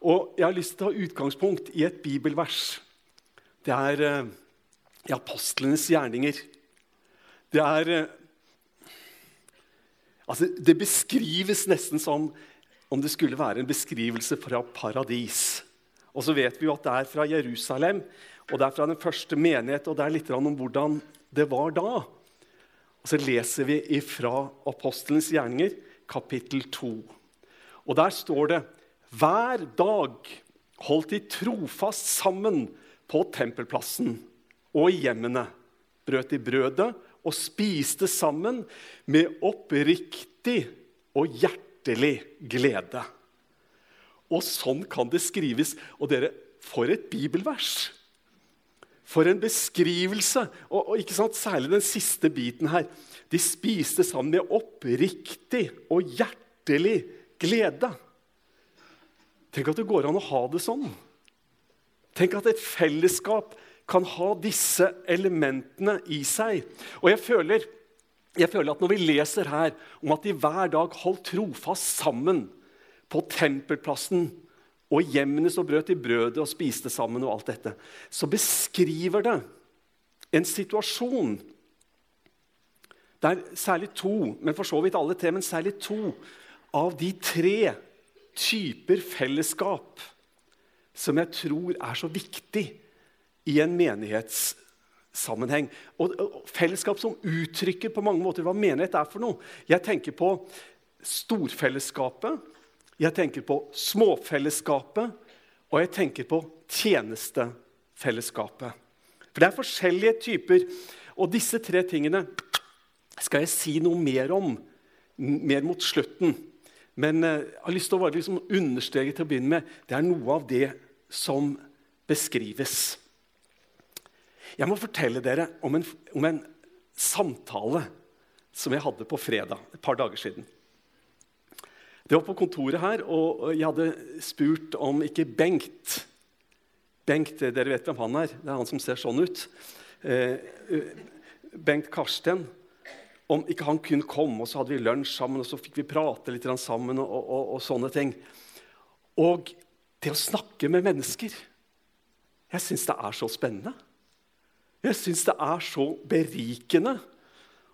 Og jeg har lyst til å ta utgangspunkt i et bibelvers. Det er eh, i apostlenes gjerninger. Det er eh, Altså, det beskrives nesten som om det skulle være en beskrivelse fra paradis. Og så vet vi jo at det er fra Jerusalem, og det er fra den første menighet, og det er litt om hvordan det var da. Og så leser vi fra Apostelens gjerninger, kapittel 2. Og der står det hver dag holdt de trofast sammen på tempelplassen og i hjemmene. Brøt de brødet og spiste sammen med oppriktig og hjertelig glede. Og sånn kan det skrives. Og dere, for et bibelvers! For en beskrivelse! Og, og ikke sant, Særlig den siste biten her. De spiste sammen med oppriktig og hjertelig glede. Tenk at det går an å ha det sånn. Tenk at et fellesskap kan ha disse elementene i seg. Og jeg føler, jeg føler, at når vi leser her om at de hver dag holdt trofast sammen på tempelplassen og hjemmene så brøt de brødet og spiste sammen, og alt dette, så beskriver det en situasjon der særlig to, men for så vidt alle tre, men særlig to av de tre typer fellesskap som jeg tror er så viktig i en menighetssammenheng. Og, fellesskap som uttrykker på mange måter hva menighet er for noe. Jeg tenker på storfellesskapet, jeg tenker på småfellesskapet, og jeg tenker på tjenestefellesskapet. For det er forskjellige typer, og disse tre tingene skal jeg si noe mer om mer mot slutten. Men eh, jeg har lyst til å liksom understreke til å begynne med det er noe av det som beskrives. Jeg må fortelle dere om en, om en samtale som jeg hadde på fredag et par dager siden. Det var på kontoret her, og jeg hadde spurt om ikke Bengt Bengt, Dere vet hvem han er? Det er han som ser sånn ut. Eh, Bengt Karsten. Om ikke han kunne komme, og så hadde vi lunsj sammen og så fikk vi prate litt sammen. og, og, og sånne ting. Og det å snakke med mennesker Jeg syns det er så spennende. Jeg syns det er så berikende.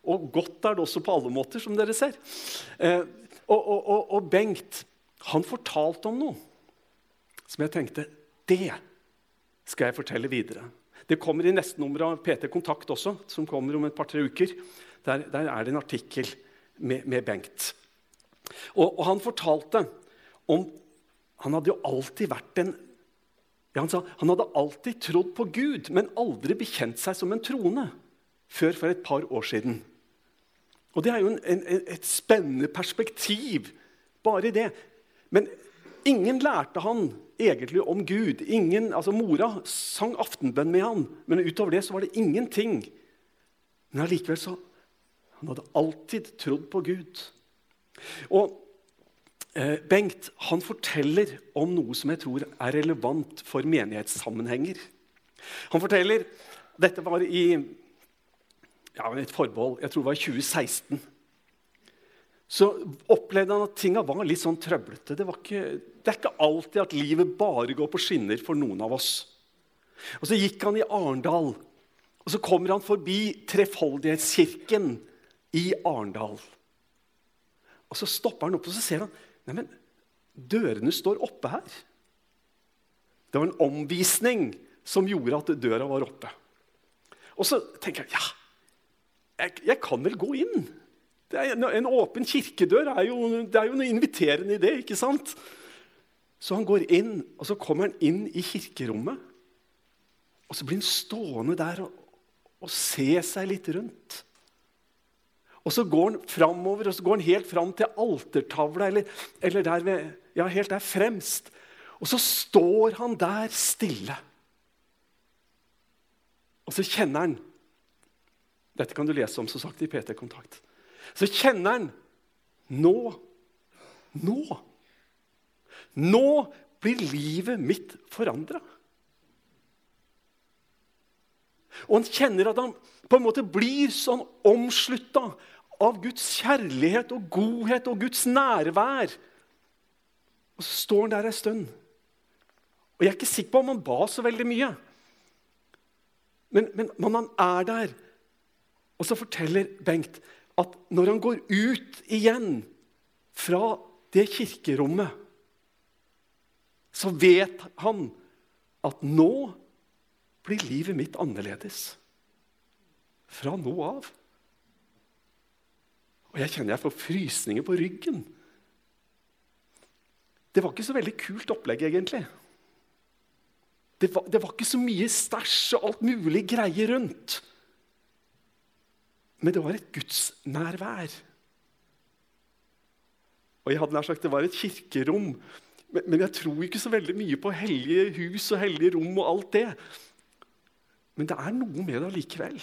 Og godt er det også på alle måter, som dere ser. Eh, og, og, Bengt han fortalte om noe som jeg tenkte det skal jeg fortelle videre. Det kommer i neste nummer av PT Kontakt også, som kommer om et par-tre uker. Der, der, er det en artikkel med, med Bengt. Og, han fortalte om Han hadde jo alltid vært en ja, han sa han hadde alltid trodd på Gud, men aldri bekjent seg som en troende før for et par år siden. Og Det er jo en, en, et spennende perspektiv, bare det. Men ingen lærte han egentlig om Gud. Ingen, altså Mora sang aftenbønn med han, men utover det så var det ingenting. Men allikevel så Han hadde alltid trodd på Gud. Og Eh, Bengt han forteller om noe som jeg tror er relevant for menighetssammenhenger. Han forteller Dette var i ja, et forbehold, jeg tror det var i 2016. Så opplevde han at tinga var litt sånn trøblete. Det, ikke, det er ikke alltid at livet bare går på skinner for noen av oss. Og Så gikk han i Arendal, og så kommer han forbi Trefoldighetskirken i Arendal. Og Så stopper han opp og så ser han neimen, dørene står oppe her. Det var en omvisning som gjorde at døra var oppe. Og så tenker jeg ja, jeg, jeg kan vel gå inn. En, en, åpen kirkedør er jo, det er jo noe inviterende i det. ikke sant? Så han går inn, og så kommer han inn i kirkerommet. Og så blir han stående der og, og se seg litt rundt. Og så går han framover, og så går han helt fram til altertavla, eller, eller der ved, ja, helt der fremst. Og så står han der stille. Og så kjenner han Dette kan du lese om som sagt i PT-kontakt. Så kjenner han Nå Nå Nå blir livet mitt forandra. Og han kjenner at han på en måte blir sånn omslutta av Guds kjærlighet og godhet og Guds nærvær. Og så står han der ei stund, Og jeg er ikke sikker på om han ba så veldig mye. Men, men, men han er der. Og så forteller Bengt at når han går ut igjen fra det kirkerommet, så vet han at nå blir livet mitt annerledes. Fra nå av. Og jeg kjenner jeg får frysninger på ryggen. Det var ikke så veldig kult opplegg, egentlig. Det var, det var ikke så mye stæsj og alt mulig greier rundt. Men det var et gudsnærvær. Og jeg hadde nær sagt det var et kirkerom. Men, men jeg tror ikke så veldig mye på hellige hus og hellige rom og alt det. Men det er noe med det allikevel.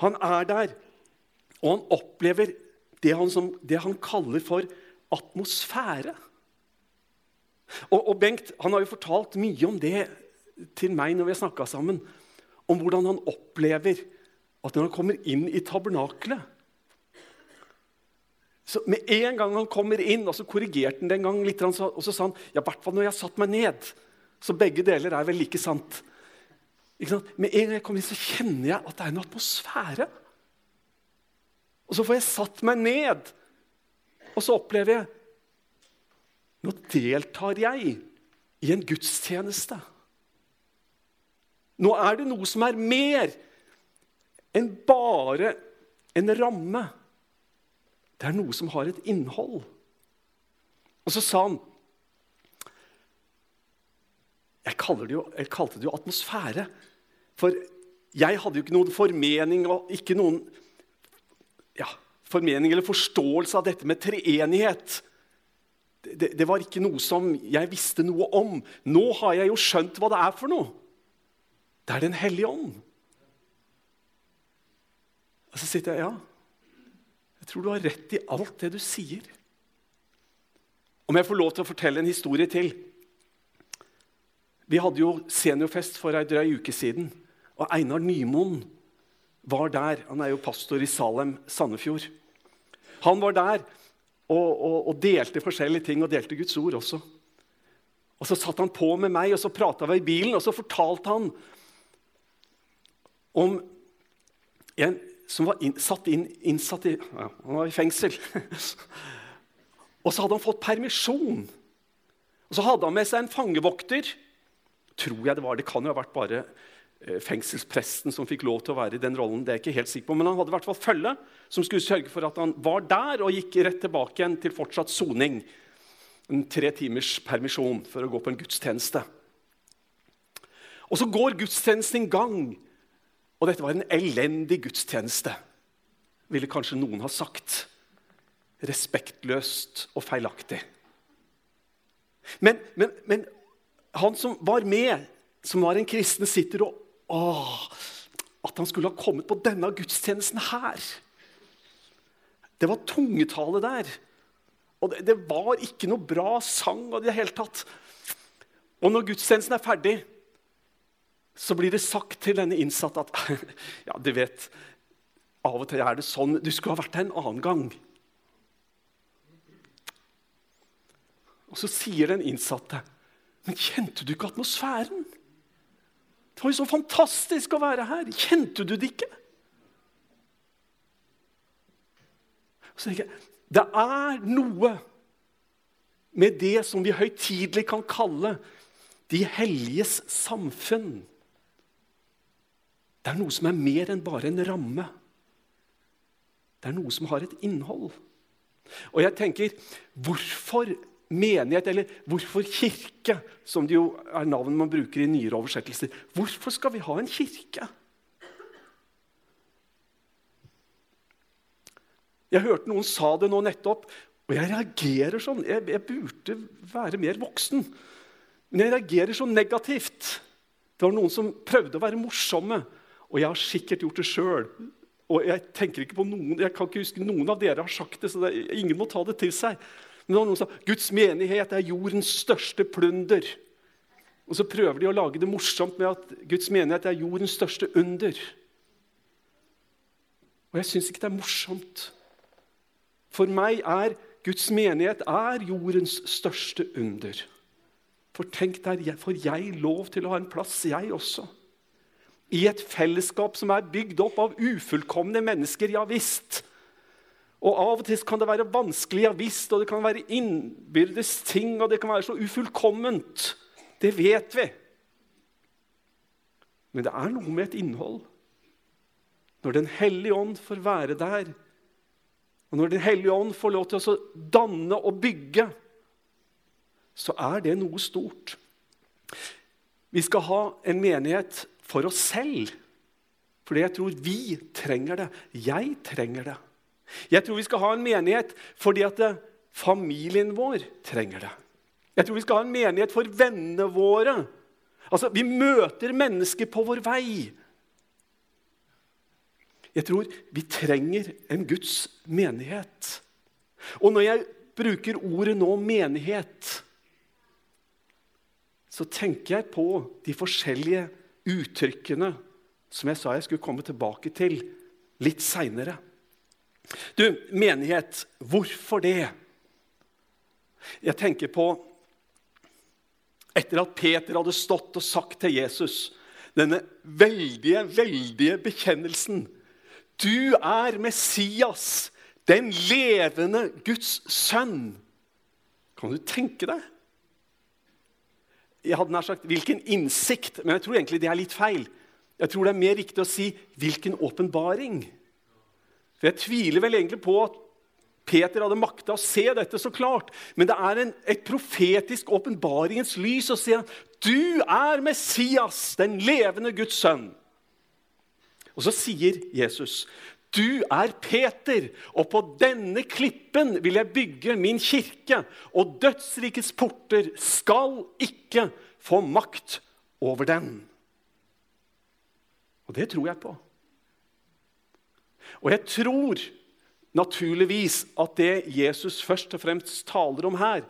Han er der, og han opplever det han, som, det han kaller for atmosfære. Og, og, Bengt han har jo fortalt mye om det til meg når vi har snakka sammen. Om hvordan han opplever at når han kommer inn i tabernakelet så Med en gang han kommer inn, og så korrigerte han det en gang litt, og så sa han ja, hvert fall når jeg har satt meg ned. Så begge deler er vel like sant. Med en gang jeg kommer inn, så kjenner jeg at det er en atmosfære. Og så får jeg satt meg ned, og så opplever jeg Nå deltar jeg i en gudstjeneste. Nå er det noe som er mer enn bare en ramme. Det er noe som har et innhold. Og så sa han Jeg, det jo, jeg kalte det jo atmosfære. For jeg hadde jo ikke noen formening og ikke noen ja, formening eller forståelse av dette med treenighet. Det, det, var ikke noe som jeg visste noe om. Nå har jeg jo skjønt hva det er for noe. Det er Den hellige ånd. Og så sitter jeg ja, jeg tror du har rett i alt det du sier. Om jeg får lov til å fortelle en historie til Vi hadde jo seniorfest for ei drøy uke siden. Og Einar Nymoen var der. Han er jo pastor i Salem, Sandefjord. Han var der og, og, og delte forskjellige ting, og delte Guds ord også. Og Så satt han på med meg, og så prata vi i bilen, og så fortalte han om en som var inn, satt inn, innsatt i ja, Han var i fengsel. og så hadde han fått permisjon. Og så hadde han med seg en fangevokter. Tror jeg Det var, det kan jo ha vært bare fengselspresten som fikk lov til å være i den rollen. det er jeg ikke helt sikker på, Men han hadde i hvert fall følge som skulle sørge for at han var der og gikk rett tilbake igjen til fortsatt soning. En tre timers permisjon for å gå på en gudstjeneste. Og så går gudstjenesten i gang. Og dette var en elendig gudstjeneste, ville kanskje noen ha sagt. Respektløst og feilaktig. Men, men, men han som var med, som var en kristen, sitter og Åh, at han skulle ha kommet på denne gudstjenesten her. Det var tungetale der. Og det, det var ikke noe bra sang. i det hele tatt. Og når gudstjenesten er ferdig, så blir det sagt til denne innsatte at ja, du vet, av og til er det sånn Du skulle ha vært der en annen gang. Og så sier den innsatte, 'Men kjente du ikke atmosfæren?' 'Det var jo så fantastisk å være her. Kjente du det ikke?' Så tenker jeg, Det er noe med det som vi høytidelig kan kalle de helliges samfunn. Det er noe som er mer enn bare en ramme. Det er noe som har et innhold. Og jeg tenker, hvorfor menighet, eller hvorfor kirke, som det jo er navnet man bruker i nyere oversettelser, hvorfor skal vi ha en kirke? Jeg hørte noen sa det nå nettopp, og jeg reagerer sånn. Jeg, jeg burde være mer voksen. Men jeg reagerer så negativt. Det var noen som prøvde å være morsomme. Og jeg har sikkert gjort det sjøl. Og jeg tenker ikke på noen, jeg kan ikke huske noen av dere har sagt det, så det, ingen må ta det til seg. Noen sa Guds menighet er jordens største plunder. Og så prøver de å lage det morsomt med at Guds menighet er jordens største under. Og jeg syns ikke det er morsomt. For meg er Guds menighet er jordens største under. For tenk der får jeg lov til å ha en plass, jeg også. I et fellesskap som er bygd opp av ufullkomne mennesker, ja visst. Og av og til kan det være vanskelig, ja visst, og det kan være innbyrdes ting, og det kan være så ufullkomment. Det vet vi. Men det er noe med et innhold. Når Den hellige ånd får være der, og når Den hellige ånd får lov til å danne og bygge, så er det noe stort. Vi skal ha en menighet for oss selv, fordi jeg tror vi trenger det. Jeg trenger det. Jeg tror vi skal ha en menighet fordi at familien vår trenger det. Jeg tror vi skal ha en menighet for vennene våre. Altså, Vi møter mennesker på vår vei. Jeg tror vi trenger en Guds menighet. Og når jeg bruker ordet nå 'menighet', så tenker jeg på de forskjellige uttrykkene som jeg sa jeg skulle komme tilbake til litt seinere. Du, menighet, hvorfor det? Jeg tenker på etter at Peter hadde stått og sagt til Jesus denne veldige, veldige bekjennelsen Du er Messias, den levende Guds sønn. Kan du tenke deg? Jeg hadde nær sagt 'hvilken innsikt', men jeg tror egentlig det er litt feil. Jeg tror det er mer riktig å si 'hvilken åpenbaring'. For Jeg tviler vel egentlig på at Peter hadde makta å se dette så klart. Men det er en, et profetisk åpenbaringens lys å se at du er Messias, den levende Guds sønn. Og så sier Jesus, 'Du er Peter, og på denne klippen vil jeg bygge min kirke.' 'Og dødsrikets porter skal ikke få makt over den.' Og det tror jeg på. Og jeg tror naturligvis at det Jesus først og fremst taler om her,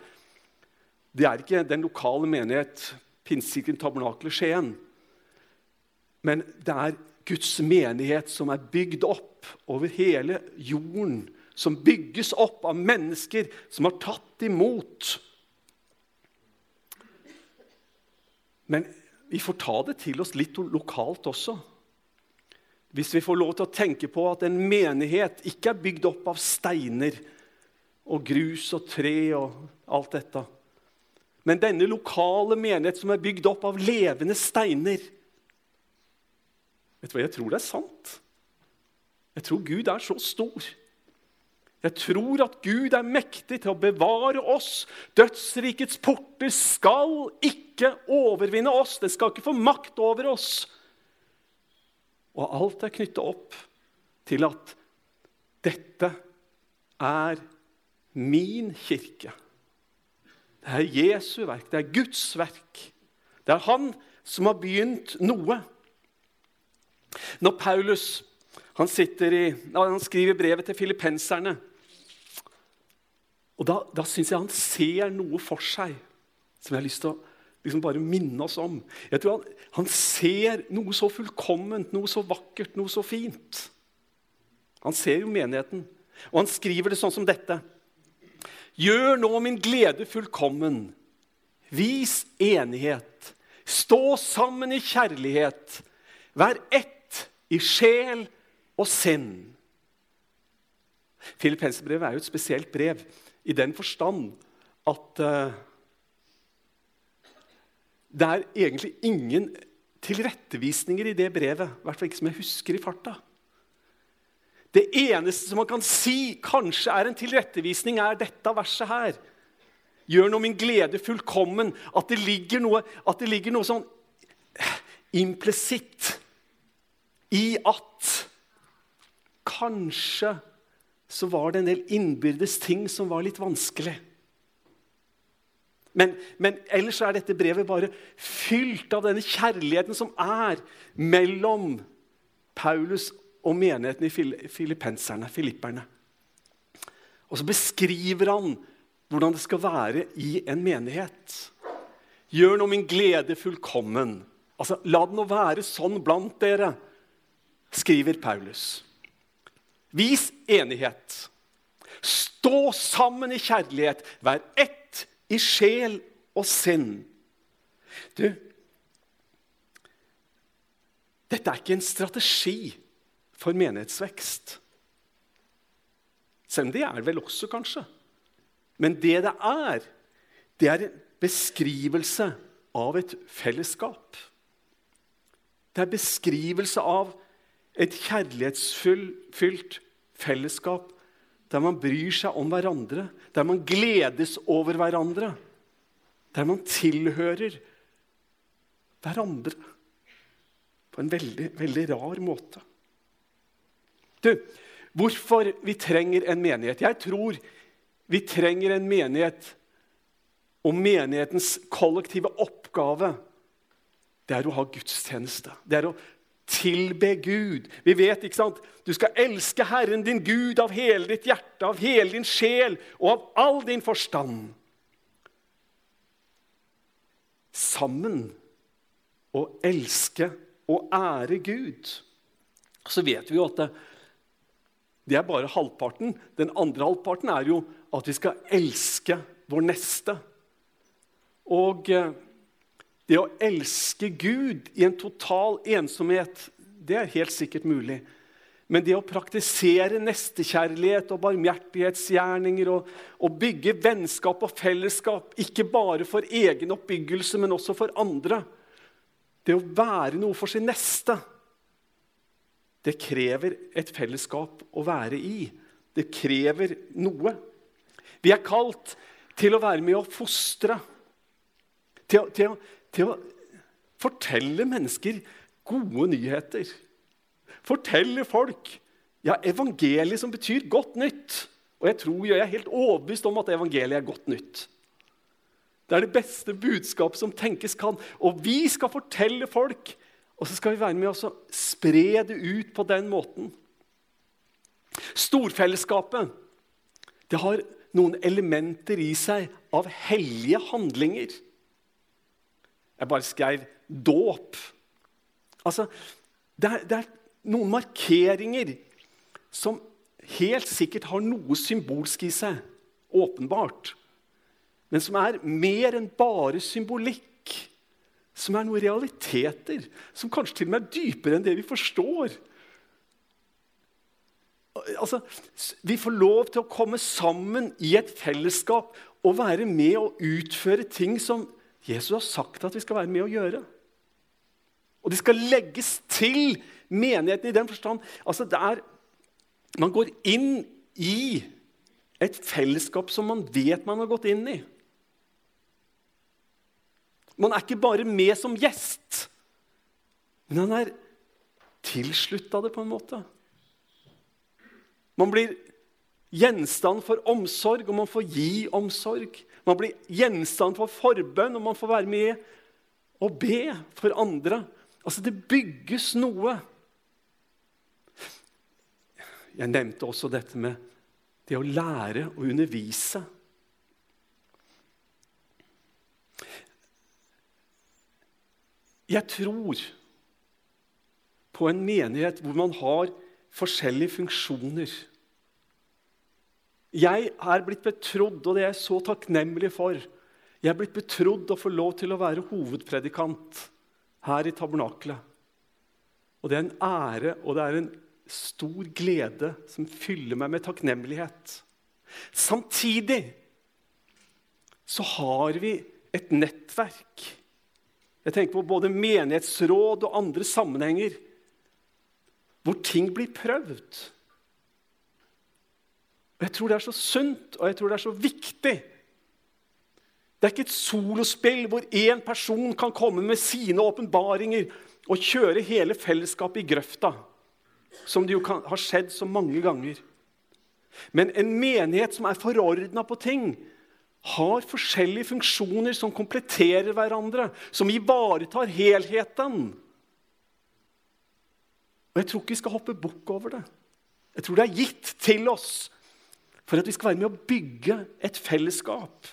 det er ikke den lokale menighet, Pinsekirken Tabernakelet Skien. Men det er Guds menighet som er bygd opp over hele jorden. Som bygges opp av mennesker som har tatt imot. Men vi får ta det til oss litt lokalt også. Hvis vi får lov til å tenke på at en menighet ikke er bygd opp av steiner og grus og tre og alt dette. Men denne lokale menighet som er bygd opp av levende steiner Vet du hva, Jeg tror det er sant. Jeg tror Gud er så stor. Jeg tror at Gud er mektig til å bevare oss. Dødsrikets porter skal ikke overvinne oss. Det skal ikke få makt over oss. Og alt er knytta opp til at dette er min kirke. Det er Jesu verk, det er Guds verk. Det er han som har begynt noe. Når Paulus han, i, han skriver brevet til filippenserne og Da, da syns jeg han ser noe for seg som jeg har lyst til å liksom bare minne oss om. Jeg tror han, han, ser noe så fullkomment, noe så vakkert, noe så fint. Han ser jo menigheten, og han skriver det sånn som dette. Gjør nå min glede fullkommen. Vis enighet. Stå sammen i kjærlighet. Vær ett i sjel og sinn. Filippenserbrevet er jo et spesielt brev i den forstand at uh, det er egentlig ingen tilrettevisninger i det brevet, i hvert fall ikke som jeg husker i farta. Det eneste som man kan si kanskje er en tilrettevisning, er dette verset her. Gjør nå min glede fullkommen. At det ligger noe, at det ligger noe sånn implisitt i at kanskje så var det en del innbyrdes ting som var litt vanskelig. Men, men, ellers er dette brevet bare fylt av denne kjærligheten som er mellom Paulus og menigheten i filippenserne, filipperne. Og så beskriver han hvordan det skal være i en menighet. Gjør nå min glede fullkommen. Altså, La det nå være sånn blant dere, skriver Paulus. Vis enighet. Stå sammen i kjærlighet. Vær ett i sjel og sinn. Du, dette er ikke en strategi for menighetsvekst. Selv om det er vel også, kanskje. Men det det er, det er en beskrivelse av et fellesskap. Det er beskrivelse av et kjærlighetsfylt fellesskap der man bryr seg om hverandre, der man gledes over hverandre, der man tilhører hverandre på en veldig, veldig rar måte. Du, hvorfor vi trenger en menighet? Jeg tror vi trenger en menighet, og menighetens kollektive oppgave det er å ha gudstjeneste. Det er å tilbe Gud. Vi vet, ikke sant? Du skal elske Herren din Gud av hele ditt hjerte, av hele din sjel og av all din forstand. Sammen å elske og ære Gud. Så vet vi jo at det, det er bare halvparten. Den andre halvparten er jo at vi skal elske vår neste. Og eh, det å elske Gud i en total ensomhet, det er helt sikkert mulig. Men det å praktisere nestekjærlighet og barmhjertighetsgjerninger og, og, bygge vennskap og fellesskap, ikke bare for egen oppbyggelse, men også for andre Det å være noe for sin neste, det krever et fellesskap å være i. Det krever noe. Vi er kalt til å være med å fostre. Til, til, til å fortelle mennesker gode nyheter. Fortelle folk ja, evangeliet som betyr godt nytt. Og jeg tror jeg er helt overbevist om at evangeliet er godt nytt. Det er det beste budskapet som tenkes kan. Og vi skal fortelle folk, og så skal vi være med å spre det ut på den måten. Storfellesskapet det har noen elementer i seg av hellige handlinger. Jeg bare skrev 'dåp'. Altså, det er, det er, noen markeringer som helt sikkert har noe symbolsk i seg, åpenbart. Men som er mer enn bare symbolikk. Som er noen realiteter, som kanskje til og med er dypere enn det vi forstår. Altså, vi får lov til å komme sammen i et fellesskap og være med og utføre ting som Jesus har sagt at vi skal være med å gjøre. Og det skal legges til menigheten i den forstand altså der Man går inn i et fellesskap som man vet man har gått inn i. Man er ikke bare med som gjest, men han er tilslutta det på en måte. Man blir gjenstand for omsorg, og man får gi omsorg. Man blir gjenstand for forbønn, og man får være med og be for andre. Altså, det bygges noe. Jeg nevnte også dette med det å lære å undervise. Jeg tror på en menighet hvor man har forskjellige funksjoner. Jeg er blitt betrodd, og det er jeg så takknemlig for. Jeg er blitt betrodd å få lov til å være hovedpredikant her i tabernakelet. Og det er en ære og det er en stor glede som fyller meg med takknemlighet. Samtidig så har vi et nettverk. Jeg tenker på både menighetsråd og andre sammenhenger hvor ting blir prøvd. Og Jeg tror det er så sunt, og jeg tror det er så viktig. Det er ikke et solospill hvor én person kan komme med sine åpenbaringer og kjøre hele fellesskapet i grøfta, som det jo kan, har skjedd så mange ganger. Men en menighet som er forordna på ting, har forskjellige funksjoner som kompletterer hverandre, som ivaretar helheten. Og Jeg tror ikke vi skal hoppe bukk over det. Jeg tror det er gitt til oss for at vi skal være med å bygge et fellesskap.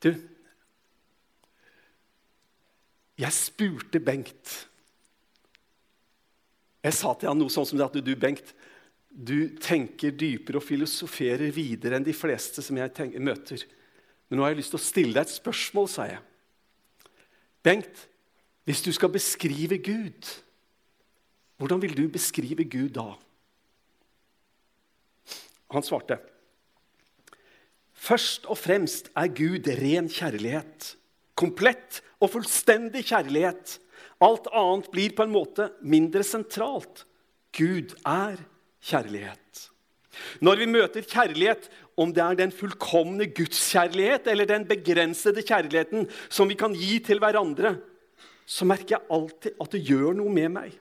Du Jeg spurte Bengt. Jeg sa til han noe sånn som det at du, Bengt, du tenker dypere og filosoferer videre enn de fleste som jeg tenker, møter. Men nå har jeg lyst til å stille deg et spørsmål, sa jeg. Bengt, hvis du skal beskrive Gud, hvordan vil du beskrive Gud da? Han svarte. Først og fremst er Gud ren kjærlighet. Komplett og fullstendig kjærlighet. Alt annet blir på en måte mindre sentralt. Gud er kjærlighet. Når vi møter kjærlighet, om det er den fullkomne gudskjærlighet eller den begrensede kjærligheten som vi kan gi til hverandre, så merker jeg alltid at det gjør noe med meg.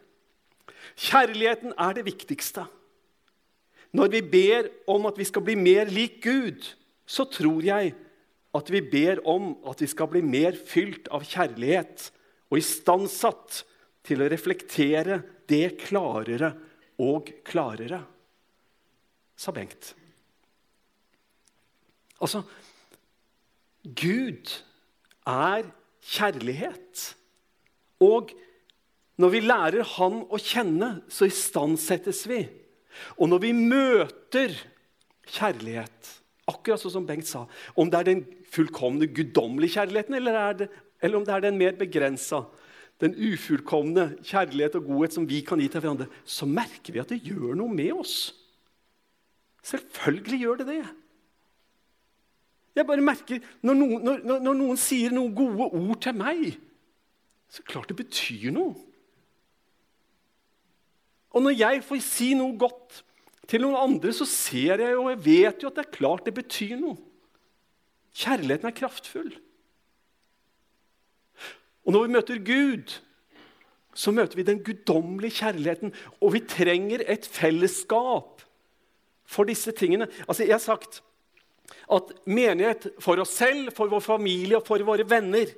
Kjærligheten er det viktigste. Når vi ber om at vi skal bli mer lik Gud, så tror jeg at vi ber om at vi skal bli mer fylt av kjærlighet og istandsatt til å reflektere det klarere og klarere, sa Bengt. Altså Gud er kjærlighet. Og når vi lærer Han å kjenne, så istandsettes vi. Og når vi møter kjærlighet, akkurat sånn som Bengt sa Om det er den fullkomne, guddommelige kjærligheten, eller, det, eller om det er den mer begrensa, den ufullkomne kjærlighet og godhet som vi kan gi til hverandre, så merker vi at det gjør noe med oss. Selvfølgelig gjør det det. Jeg bare merker, Når noen, når, når noen sier noen gode ord til meg, så klart det betyr noe. Og når jeg får si noe godt til noen andre, så ser jeg jo og jeg vet jo at det er klart det betyr noe. Kjærligheten er kraftfull. Og når vi møter Gud, så møter vi den guddommelige kjærligheten. Og vi trenger et fellesskap for disse tingene. Altså, Jeg har sagt at menighet for oss selv, for vår familie og for våre venner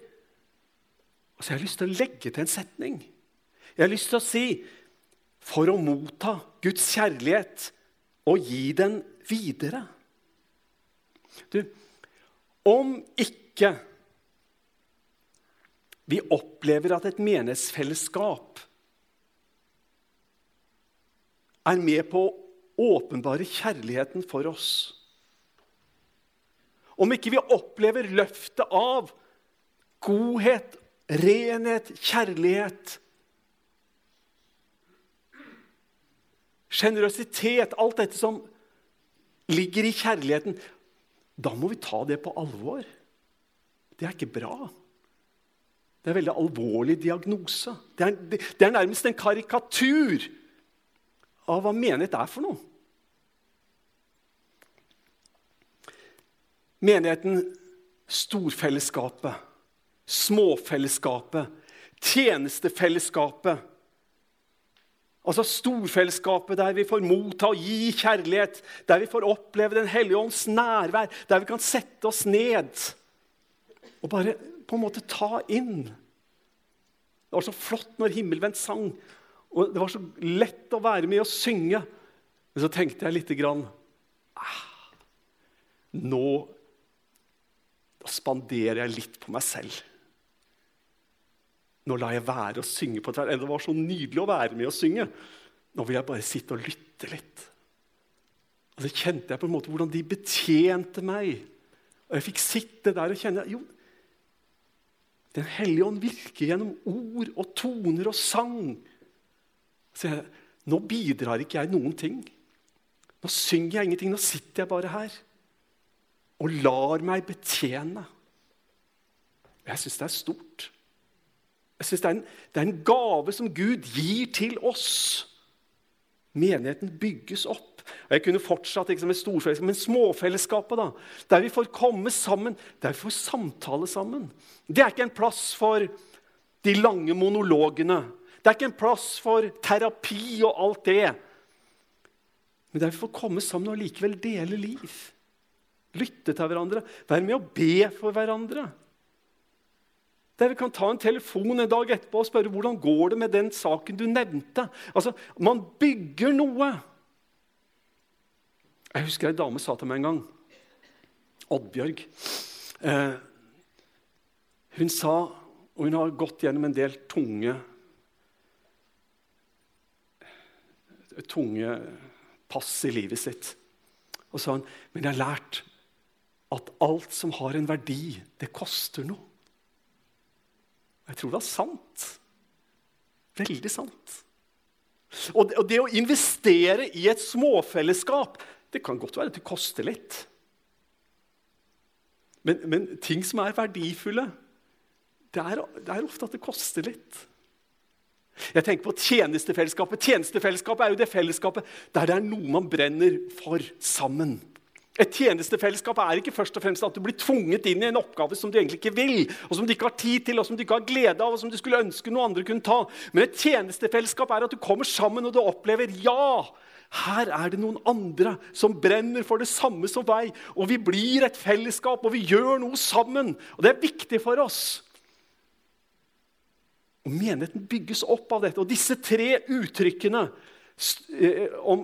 Altså, Jeg har lyst til å legge til en setning. Jeg har lyst til å si for å motta Guds kjærlighet og gi den videre. Du, om ikke vi opplever at et menighetsfellesskap er med på å åpenbare kjærligheten for oss. Om ikke vi opplever løftet av godhet, renhet, kjærlighet Sjenerøsitet, alt dette som ligger i kjærligheten, da må vi ta det på alvor. Det er ikke bra. Det er en veldig alvorlig diagnose. Det er, det er nærmest en karikatur av hva menighet er for noe. Menigheten, storfellesskapet, småfellesskapet, tjenestefellesskapet. Altså storfellesskapet der vi får motta og gi kjærlighet, der vi får oppleve Den hellige ånds nærvær, der vi kan sette oss ned og bare på en måte ta inn. Det var så flott når Himmelvendt sang, og det var så lett å være med og synge. Men så tenkte jeg lite grann ah, Nå spanderer jeg litt på meg selv. Nå lar jeg være å synge på tvers. Det var så nydelig å være med og synge. Nå vil jeg bare sitte og lytte litt. Og så kjente jeg på en måte hvordan de betjente meg. Og jeg fikk sitte der og kjenne jo, den hellige ånd virker gjennom ord og toner og sang. Så jeg, nå bidrar ikke jeg noen ting. Nå synger jeg ingenting. Nå sitter jeg bare her og lar meg betjene. Jeg syns det er stort. Jeg synes det er, en, det er en gave som Gud gir til oss. Menigheten bygges opp. Jeg kunne fortsatt ikke med storfellesskap, men småfellesskapet, da, der vi får komme sammen, der vi får samtale sammen. Det er ikke en plass for de lange monologene. Det er ikke en plass for terapi og alt det. Men der vi får komme sammen og likevel dele liv. Lytte til hverandre, være med og be for hverandre. Der vi kan ta en telefon en dag etterpå og spørre hvordan går det med den saken du nevnte. Altså, Man bygger noe. Jeg husker ei dame sa til meg en gang Oddbjørg. Eh, hun sa Og hun har gått gjennom en del tunge Tunge pass i livet sitt. Og sa han, men jeg har lært at alt som har en verdi, det koster noe. Jeg tror det er sant. Veldig sant. Og det, og det å investere i et småfellesskap det kan godt være at det koster litt. Men, men ting som er verdifulle, det er, det er ofte at det koster litt. Jeg tenker på tjenestefellesskapet. Tjenestefellesskapet er jo det fellesskapet der det er noe man brenner for sammen. Et tjenestefellesskap er ikke først og fremst at du blir tvunget inn i en oppgave som du egentlig ikke vil, og som du ikke har tid til, og som du ikke har glede av, og som du skulle ønske noen andre kunne ta. Men et tjenestefellesskap er at du kommer sammen og du opplever ja, her er det noen andre som brenner for det samme som meg. Og vi blir et fellesskap, og vi gjør noe sammen. Og det er viktig for oss. Og Menigheten bygges opp av dette. Og disse tre uttrykkene eh, om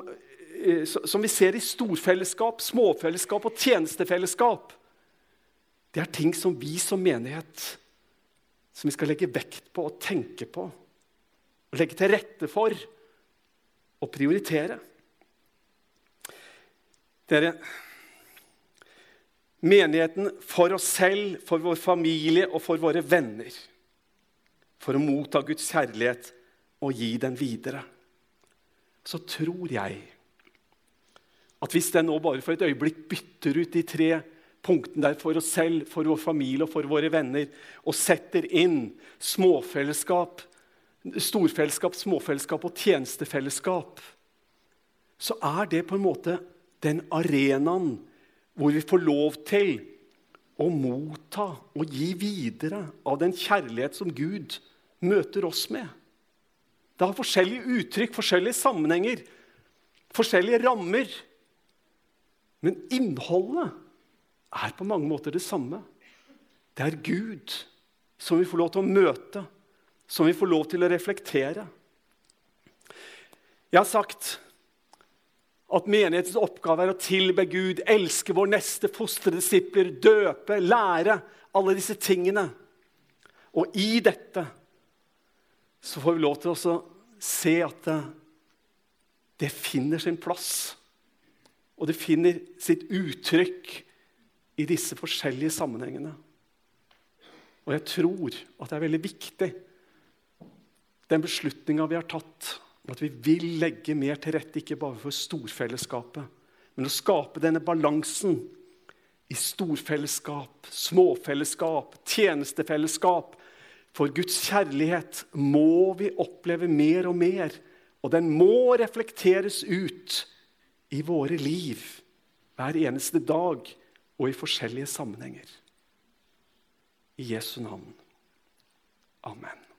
som vi ser i storfellesskap, småfellesskap og tjenestefellesskap, det er ting som vi som menighet som vi skal legge vekt på og tenke på. Og legge til rette for og prioritere. Dere, menigheten for oss selv, for vår familie og for våre venner. For å motta Guds kjærlighet og gi den videre. Så tror jeg at hvis jeg nå bare for et øyeblikk bytter ut de tre punktene der for oss selv, for vår familie og for våre venner, og setter inn småfellesskap, storfellesskap, småfellesskap og tjenestefellesskap, så er det på en måte den arenaen hvor vi får lov til å motta og gi videre av den kjærlighet som Gud møter oss med. Det har forskjellige uttrykk, forskjellige sammenhenger, forskjellige rammer. Men innholdet er på mange måter det samme. Det er Gud som vi får lov til å møte, som vi får lov til å reflektere. Jeg har sagt at menighetens oppgave er å tilbe Gud, elske vår neste, fostre døpe, lære. Alle disse tingene. Og i dette så får vi lov til å se at det, det finner sin plass. Og det finner sitt uttrykk i disse forskjellige sammenhengene. Og jeg tror at det er veldig viktig, den beslutninga vi har tatt, at vi vil legge mer til rette, ikke bare for storfellesskapet, men å skape denne balansen i storfellesskap, småfellesskap, tjenestefellesskap. For Guds kjærlighet må vi oppleve mer og mer, og den må reflekteres ut i våre liv hver eneste dag og i forskjellige sammenhenger. I Jesu navn. Amen.